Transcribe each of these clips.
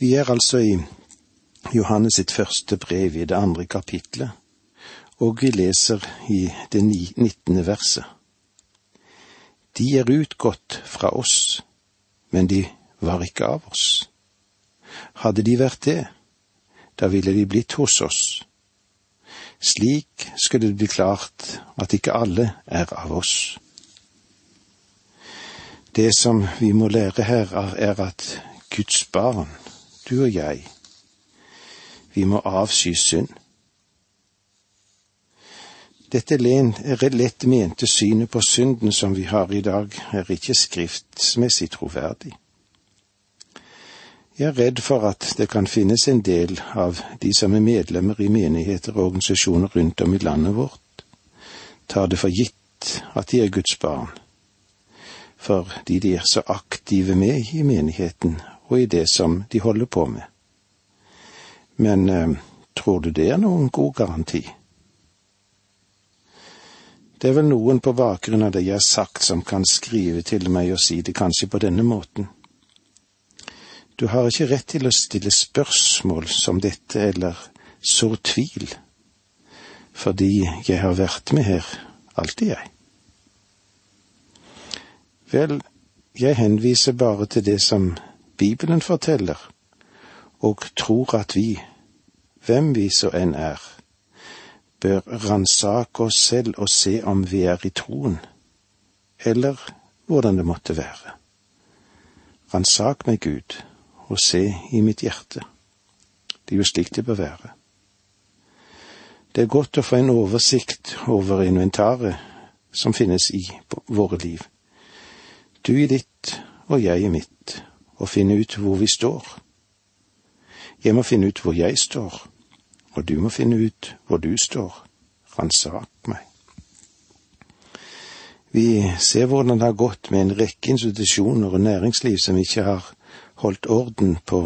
Vi er altså i Johannes sitt første brev i det andre kapitlet, og vi leser i det nittende verset. De er utgått fra oss, men de var ikke av oss. Hadde de vært det, da ville de blitt hos oss. Slik skulle det bli klart at ikke alle er av oss. Det som vi må lære her, er at Guds barn, du og jeg, vi må avsky synd. Dette lett mente synet på synden som vi har i dag, er ikke skriftsmessig troverdig. Jeg er redd for at det kan finnes en del av de som er medlemmer i menigheter og organisasjoner rundt om i landet vårt, tar det for gitt at de er Guds barn, fordi de er så aktive med i menigheten og i det som de holder på med. Men eh, tror du det er noen god garanti? Det er vel noen på bakgrunn av det jeg har sagt som kan skrive til meg og si det kanskje på denne måten. Du har ikke rett til å stille spørsmål som dette eller så tvil, fordi jeg har vært med her alltid, jeg. Vel, jeg henviser bare til det som Bibelen forteller, og tror at vi, hvem vi så enn er, bør ransake oss selv og se om vi er i troen, eller hvordan det måtte være. Ransak meg, Gud, og se i mitt hjerte. Det er jo slik det bør være. Det er godt å få en oversikt over inventaret som finnes i våre liv. Du i ditt og jeg i mitt, og finne ut hvor vi står. Jeg må finne ut hvor jeg står, og du må finne ut hvor du står. Ransak meg. Vi ser hvordan det har gått med en rekke institusjoner og næringsliv som ikke har holdt orden på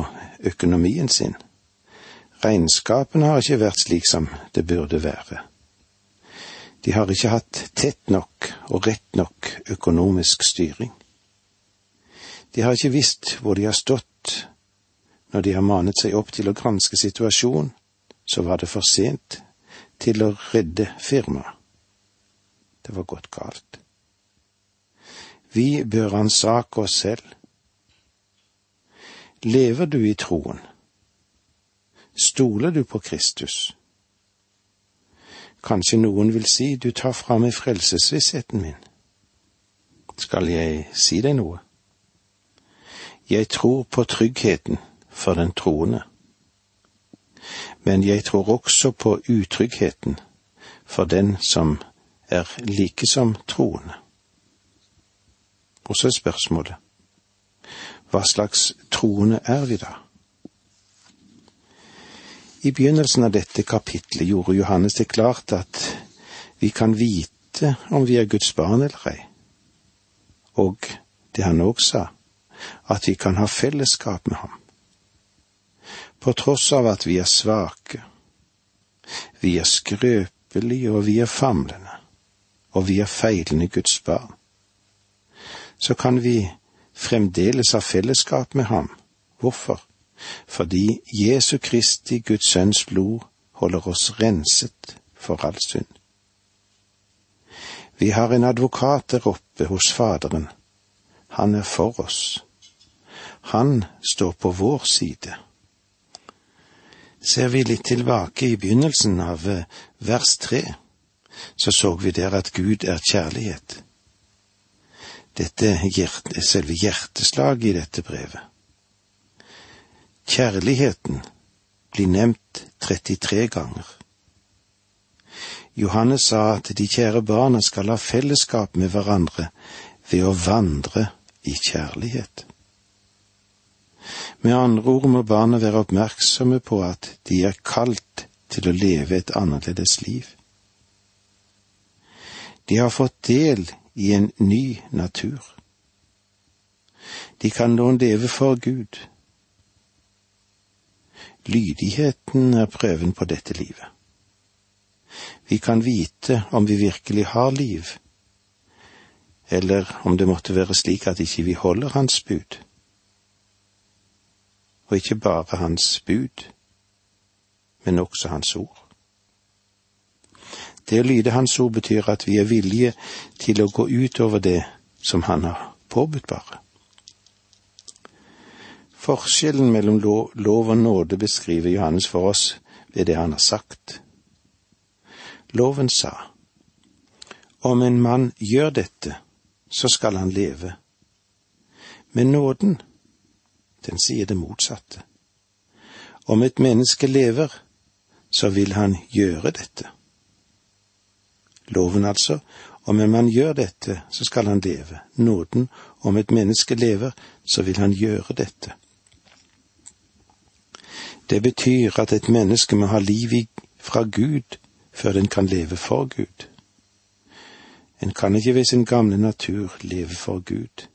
økonomien sin. Regnskapene har ikke vært slik som det burde være. De har ikke hatt tett nok og rett nok økonomisk styring. De har ikke visst hvor de har stått når de har manet seg opp til å granske situasjonen, så var det for sent til å redde firmaet. Det var gått galt. Vi bør ransake oss selv Lever du i troen? Stoler du på Kristus? Kanskje noen vil si du tar fra meg frelsesvissheten min. Skal jeg si deg noe? Jeg tror på tryggheten for den troende, men jeg tror også på utryggheten for den som er like som troende. Og så er spørsmålet, hva slags troende er vi da? I begynnelsen av dette kapitlet gjorde Johannes det klart at vi kan vite om vi er Guds barn eller ei, og det han òg sa, at vi kan ha fellesskap med ham. På tross av at vi er svake, vi er skrøpelige og vi er famlende, og vi er feilende Guds barn, så kan vi fremdeles ha fellesskap med ham. Hvorfor? Fordi Jesu Kristi, Guds Sønns blod, holder oss renset for all synd. Vi har en advokat der oppe hos Faderen. Han er for oss. Han står på vår side. Ser vi litt tilbake i begynnelsen av eh, vers tre, så så vi der at Gud er kjærlighet dette er selve hjerteslaget i dette brevet. Kjærligheten blir nevnt 33 ganger. Johannes sa at de kjære barna skal ha fellesskap med hverandre ved å vandre i kjærlighet. Med andre ord må barna være oppmerksomme på at de er kalt til å leve et annerledes liv. De har fått del i en ny natur. De kan nå leve for Gud. Lydigheten er prøven på dette livet. Vi kan vite om vi virkelig har liv, eller om det måtte være slik at ikke vi holder Hans bud. og ikke bare hans bud, men også hans ord. Det å lyde hans ord betyr at vi er villige til å gå utover det som han har påbudt bare. Forskjellen mellom lov og nåde beskriver Johannes for oss ved det han har sagt. Loven sa, om en mann gjør dette, så skal han leve. Men nåden, den sier det motsatte. Om et menneske lever, så vil han gjøre dette. Loven altså, om en mann gjør dette, så skal han leve. Nåden, om et menneske lever, så vil han gjøre dette. Det betyr at et menneske må ha liv fra Gud før den kan leve for Gud. En kan ikke ved sin gamle natur leve for Gud.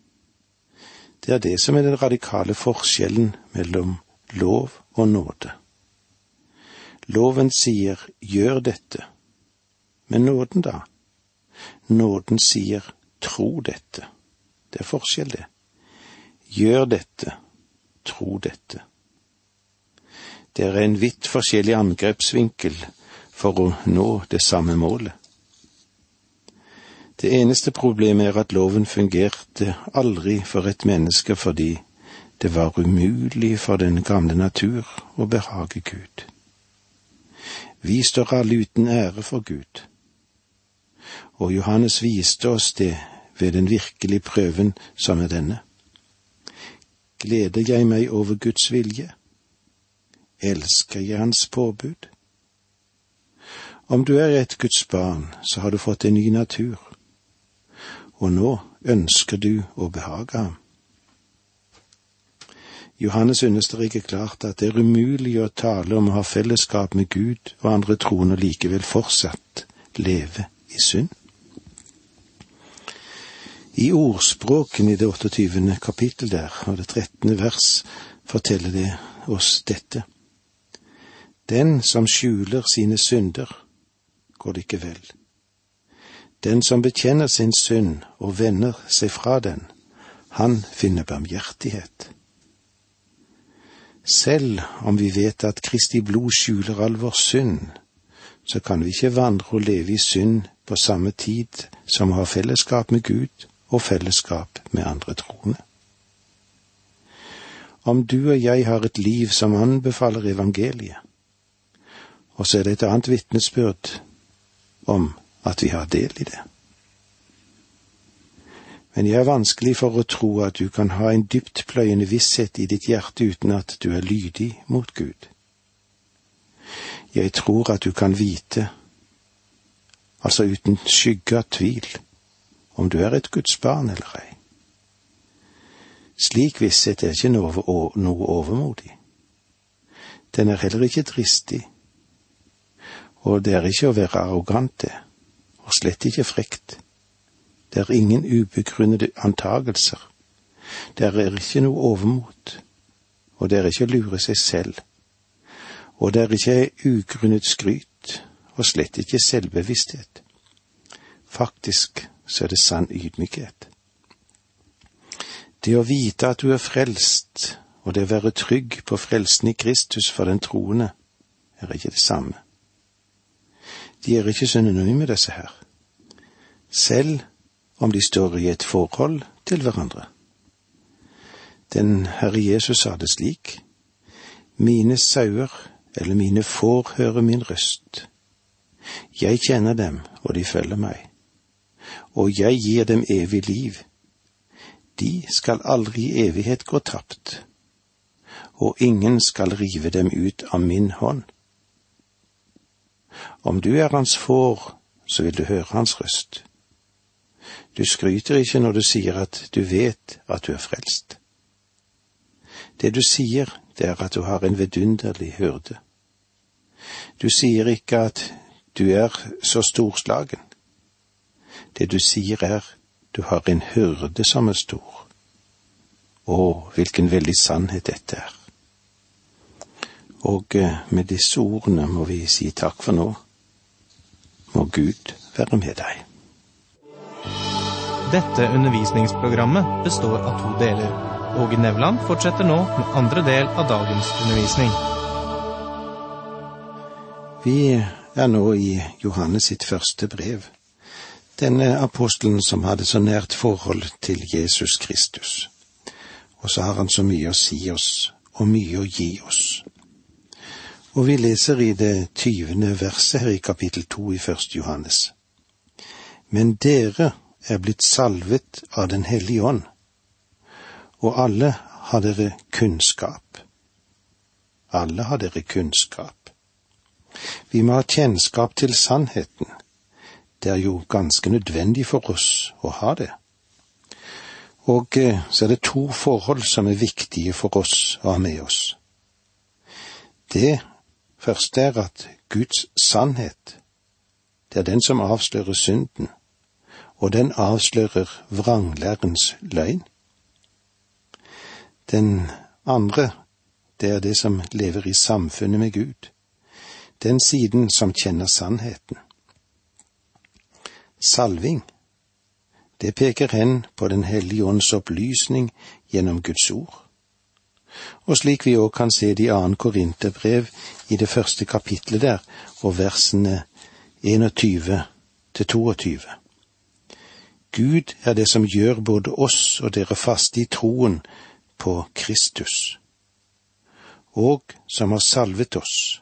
Det er det som er den radikale forskjellen mellom lov og nåde. Loven sier gjør dette, men nåden da? Nåden sier tro dette. Det er forskjell, det. Gjør dette, tro dette. Det er en vidt forskjellig angrepsvinkel for å nå det samme målet. Det eneste problemet er at loven fungerte aldri for et menneske fordi det var umulig for den gamle natur å behage Gud. Vi står alle uten ære for Gud, og Johannes viste oss det ved den virkelige prøven som er denne. Gleder jeg meg over Guds vilje? Elsker jeg Hans påbud? Om du er et Guds barn, så har du fått en ny natur, og nå ønsker du å behage ham. Johannes understreker klart at det er umulig å tale om å ha fellesskap med Gud og andre troende likevel fortsatt leve i synd. I ordspråken i det 28. kapittel der, og det 13. vers, forteller det oss dette. Den som skjuler sine synder, går det ikke vel. Den som bekjenner sin synd og vender seg fra den, han finner barmhjertighet. Selv om vi vet at Kristi blod skjuler all vår synd, så kan vi ikke vandre og leve i synd på samme tid som å ha fellesskap med Gud og fellesskap med andre troende. Om du og jeg har et liv som anbefaler evangeliet, og så er det et annet vitnesbyrd om at vi har del i det. Men jeg er vanskelig for å tro at du kan ha en dyptpløyende visshet i ditt hjerte uten at du er lydig mot Gud. Jeg tror at du kan vite, altså uten skygge av tvil, om du er et Guds barn eller ei. Slik visshet er ikke noe, overmodig. Den er heller ikke dristig og det er ikke å være arrogant, det, og slett ikke frekt. Det er ingen ubegrunnede antagelser. Det er ikke noe overmot, og det er ikke å lure seg selv. Og det er ikke ugrunnet skryt, og slett ikke selvbevissthet. Faktisk så er det sann ydmykhet. Det å vite at du er frelst, og det å være trygg på frelsen i Kristus for den troende, er ikke det samme de er ikke synonyme, disse her, selv om de står i et forhold til hverandre. Den Herre Jesus sa det slik, mine sauer eller mine får høre min røst. Jeg kjenner dem, og de følger meg, og jeg gir dem evig liv. De skal aldri i evighet gå tapt, og ingen skal rive dem ut av min hånd. Om du er hans får, så vil du høre hans røst. Du skryter ikke når du sier at du vet at du er frelst. Det du sier, det er at du har en vidunderlig hyrde. Du sier ikke at du er så storslagen. Det du sier er du har en hyrde som er stor. Å, hvilken veldig sannhet dette er. Og eh, med disse ordene må vi si takk for nå. Må Gud være med deg. Dette undervisningsprogrammet består av to deler. Åge Nevland fortsetter nå med andre del av dagens undervisning. Vi er nå i Johannes sitt første brev. Denne apostelen som hadde så nært forhold til Jesus Kristus. Og så har han så mye å si oss, og mye å gi oss. Og vi leser i det tyvende verset her i kapittel to i første Johannes. Men dere er blitt salvet av Den hellige ånd og alle har dere kunnskap. Alle har dere kunnskap. Vi må ha kjennskap til sannheten. Det er jo ganske nødvendig for oss å ha det. Og eh, så er det to forhold som er viktige for oss å ha med oss. Det første er at Guds sannhet, det er den som avslører synden, og den avslører vranglærens løgn. Den andre, det er det som lever i samfunnet med Gud, den siden som kjenner sannheten. Salving, det peker hen på Den hellige ånds opplysning gjennom Guds ord. Og slik vi òg kan se det i annen Korinterbrev i det første kapitlet der, og versene 21 til 22. Gud er det som gjør både oss og dere faste i troen på Kristus, og som har salvet oss.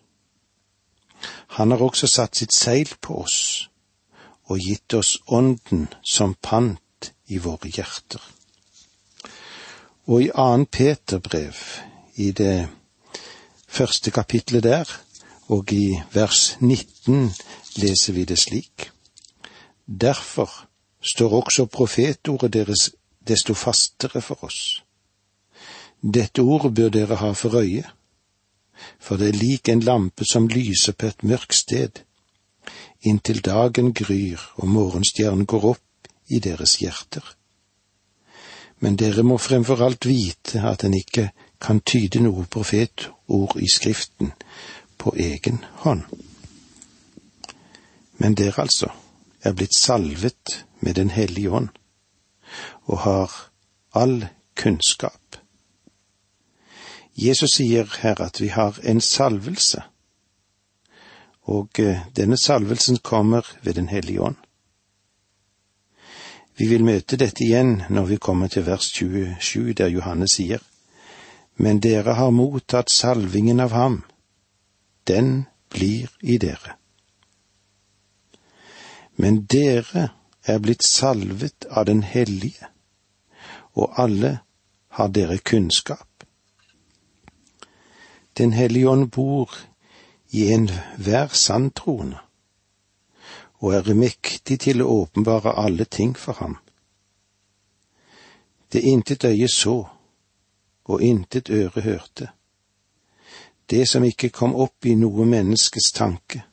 Han har også satt sitt seil på oss og gitt oss Ånden som pant i våre hjerter. Og i annen Peterbrev, i det første kapitlet der, og i vers 19 leser vi det slik. Derfor står også profetordet deres desto fastere for oss dette ordet bør dere ha for øye, for det er lik en lampe som lyser på et mørkt sted, inntil dagen gryr og morgenstjernen går opp i deres hjerter. Men dere må fremfor alt vite at en ikke kan tyde noe profetord i Skriften på egen hånd. Men dere altså er blitt salvet med Den hellige ånd og har all kunnskap. Jesus sier her at vi har en salvelse, og eh, denne salvelsen kommer ved Den hellige ånd. Vi vil møte dette igjen når vi kommer til vers 27, der Johannes sier, Men dere har mottatt salvingen av ham, den blir i dere. Men dere er blitt salvet av Den hellige, og alle har dere kunnskap. Den hellige ånd bor i enhver sanntroende og er mektig til å åpenbare alle ting for ham. Det intet øye så, og intet øre hørte, det som ikke kom opp i noe menneskes tanke,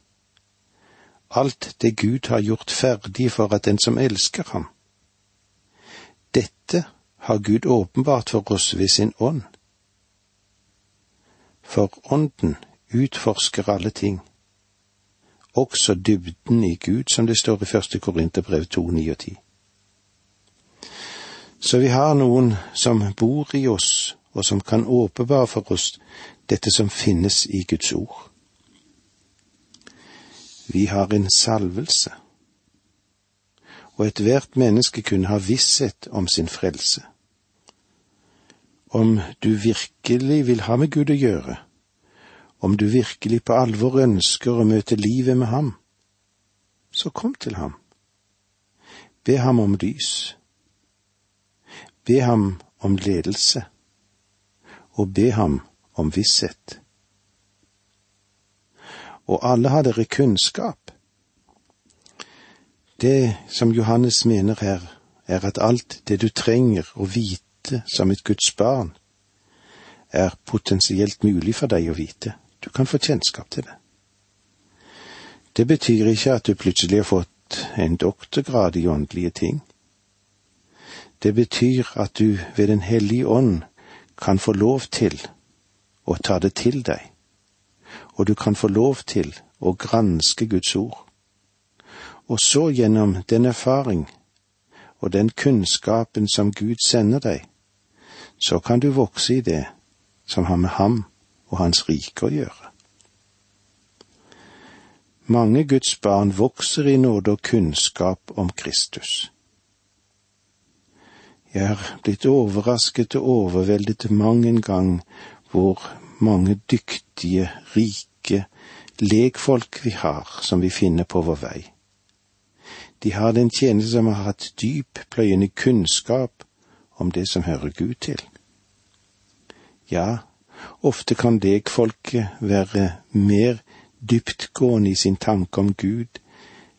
alt det Gud har gjort ferdig for at den som elsker ham. Dette har Gud åpenbart for oss ved sin ånd for Ånden utforsker alle ting, også dybden i Gud, som det står i første Korinterbrev 2, 9 og 10. Så vi har noen som bor i oss, og som kan åpenbare for oss dette som finnes i Guds ord. Vi har en salvelse, og ethvert menneske kunne ha visshet om sin frelse om du virkelig vil ha med Gud å gjøre, om du virkelig på alvor ønsker å møte livet med ham, så kom til ham. Be ham om lys. Be ham om ledelse, og be ham om visshet. Og alle har dere kunnskap. Det som Johannes mener her, er at alt det du trenger å vite som et Guds barn, er potensielt mulig for deg å vite. Du kan få kjennskap til det. Det betyr ikke at du plutselig har fått en doktorgrad i åndelige ting. Det betyr at du ved Den hellige ånd kan få lov til å ta det til deg, og du kan få lov til å granske Guds ord. Og så gjennom den erfaring og den kunnskapen som Gud sender deg, så kan du vokse i det som har med ham og hans rike å gjøre. Mange Guds barn vokser i nåde og kunnskap om Kristus. Jeg har blitt overrasket og overveldet mang en gang hvor mange dyktige, rike legfolk vi har som vi finner på vår vei. De har den tjeneste som har hatt dyp, pløyende kunnskap om det som hører Gud til. Ja, ofte kan legfolket være mer dyptgående i sin tanke om Gud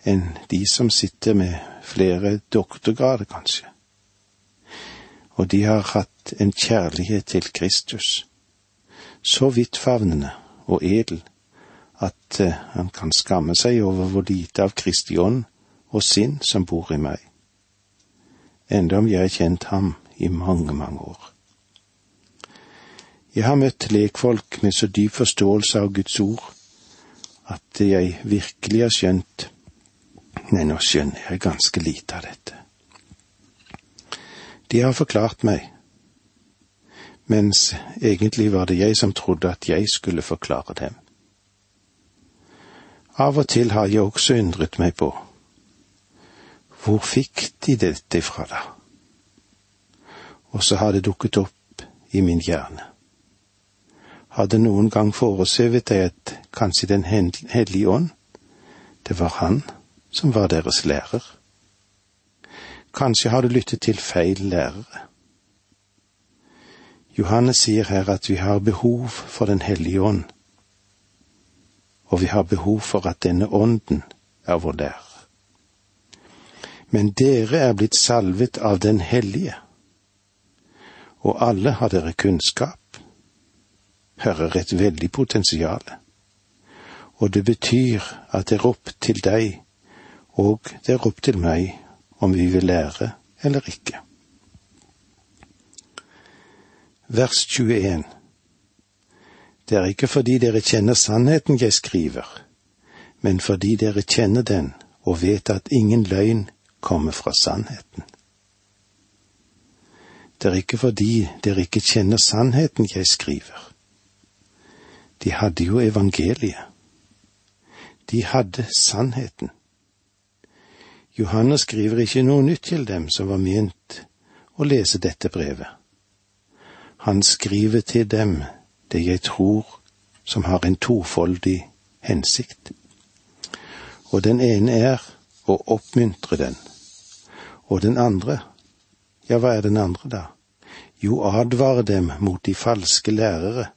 enn de som sitter med flere doktorgrader, kanskje. Og de har hatt en kjærlighet til Kristus, så vidtfavnende og edel at eh, han kan skamme seg over hvor lite av Kristi ånd og sinn som bor i meg, enda om jeg har kjent ham i mange, mange år. Jeg har møtt lekfolk med så dyp forståelse av Guds ord at jeg virkelig har skjønt Nei, nå skjønner jeg ganske lite av dette. De har forklart meg, mens egentlig var det jeg som trodde at jeg skulle forklare dem. Av og til har jeg også undret meg på hvor fikk de dette fra, da? Og så har det dukket opp i min hjerne hadde noen gang foresøvet deg at kanskje Den hellige ånd, det var han som var deres lærer. Kanskje har du lyttet til feil lærere. Johannes sier her at vi har behov for Den hellige ånd, og vi har behov for at denne ånden er vår lærer. Men dere er blitt salvet av Den hellige, og alle har dere kunnskap hører et veldig potensial. Og det betyr at det er opp til deg, og det er opp til meg om vi vil lære eller ikke. Vers 21 Det er ikke fordi dere kjenner sannheten jeg skriver, men fordi dere kjenner den og vet at ingen løgn kommer fra sannheten. Det er ikke fordi dere ikke kjenner sannheten jeg skriver, de hadde jo evangeliet. De hadde sannheten. Johannes skriver ikke noe nytt til dem som var ment å lese dette brevet. Han skriver til dem det jeg tror som har en tofoldig hensikt. Og den ene er å oppmuntre den, og den andre, ja, hva er den andre da? Jo, advare dem mot de falske lærere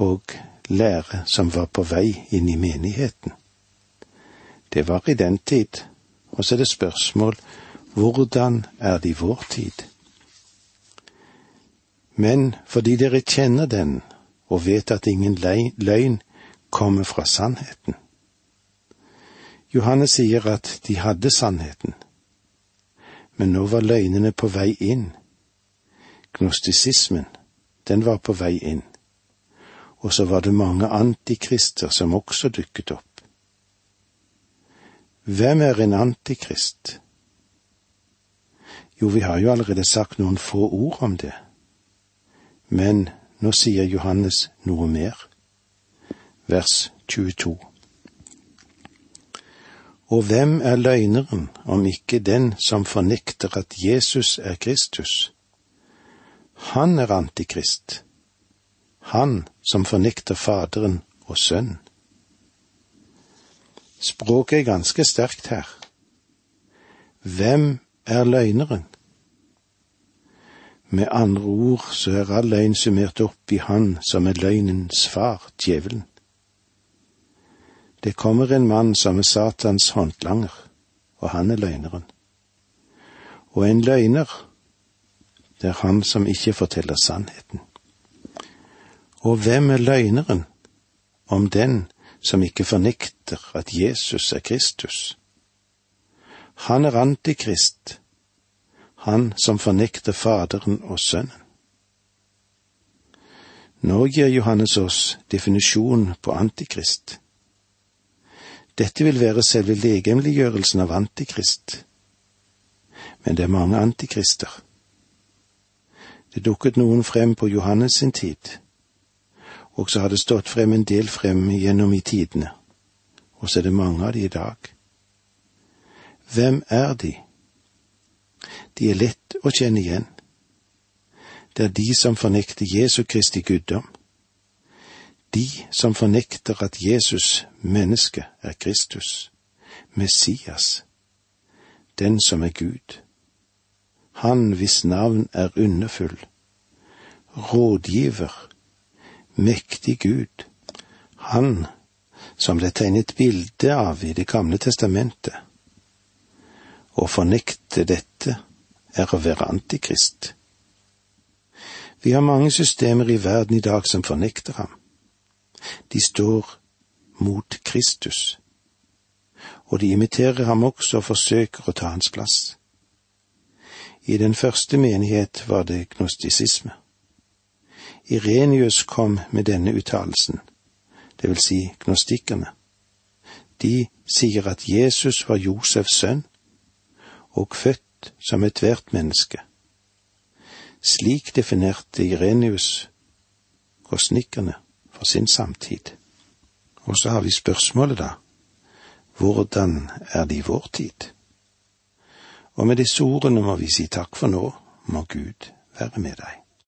og lære som var på vei inn i menigheten. Det var i den tid, og så er det spørsmål hvordan er det i vår tid? Men fordi dere kjenner den og vet at ingen løgn kommer fra sannheten. Johannes sier at de hadde sannheten, men nå var løgnene på vei inn. Gnostisismen, den var på vei inn og så var det mange antikrister som også dukket opp. Hvem er en antikrist? Jo, vi har jo allerede sagt noen få ord om det, men nå sier Johannes noe mer. Vers 22. Og hvem er løgneren om ikke den som fornekter at Jesus er Kristus? Han er antikrist han som fornekter Faderen og Sønnen. Språket er ganske sterkt her. Hvem er løgneren? Med andre ord så er all løgn summert opp i Han som er løgnens far, djevelen. Det kommer en mann som er Satans håndlanger, og han er løgneren. Og en løgner, det er han som ikke forteller sannheten. Og hvem er løgneren om den som ikke fornekter at Jesus er Kristus? Han er antikrist, han som fornekter Faderen og Sønnen. Nå gir Johannes oss definisjon på antikrist. Dette vil være selve legemliggjørelsen av antikrist. Men det er mange antikrister. Det dukket noen frem på Johannes sin tid, og så har det stått frem en del frem gjennom i tidene, og så er det mange av de i dag. Hvem er de? De er lett å kjenne igjen. Det er de som fornekter Jesu Kristi guddom. De som fornekter at Jesus, menneske, er Kristus, Messias, den som er Gud han hvis navn er underfull, rådgiver, mektig Gud, han som det er tegnet bilde av i Det gamle testamentet. Å fornekte dette er å være antikrist. Vi har mange systemer i verden i dag som fornekter ham. De står mot Kristus, og de imiterer ham også og forsøker å ta hans plass. I den første menighet var det gnostisisme. Irenius kom med denne uttalelsen, det vil si gnostikkerne. De sier at Jesus var Josefs sønn, og født som ethvert menneske. Slik definerte Irenius gosnikkerne for sin samtid. Og så har vi spørsmålet, da. Hvordan er det i vår tid? Og med disse ordene må vi si takk for nå, må Gud være med deg.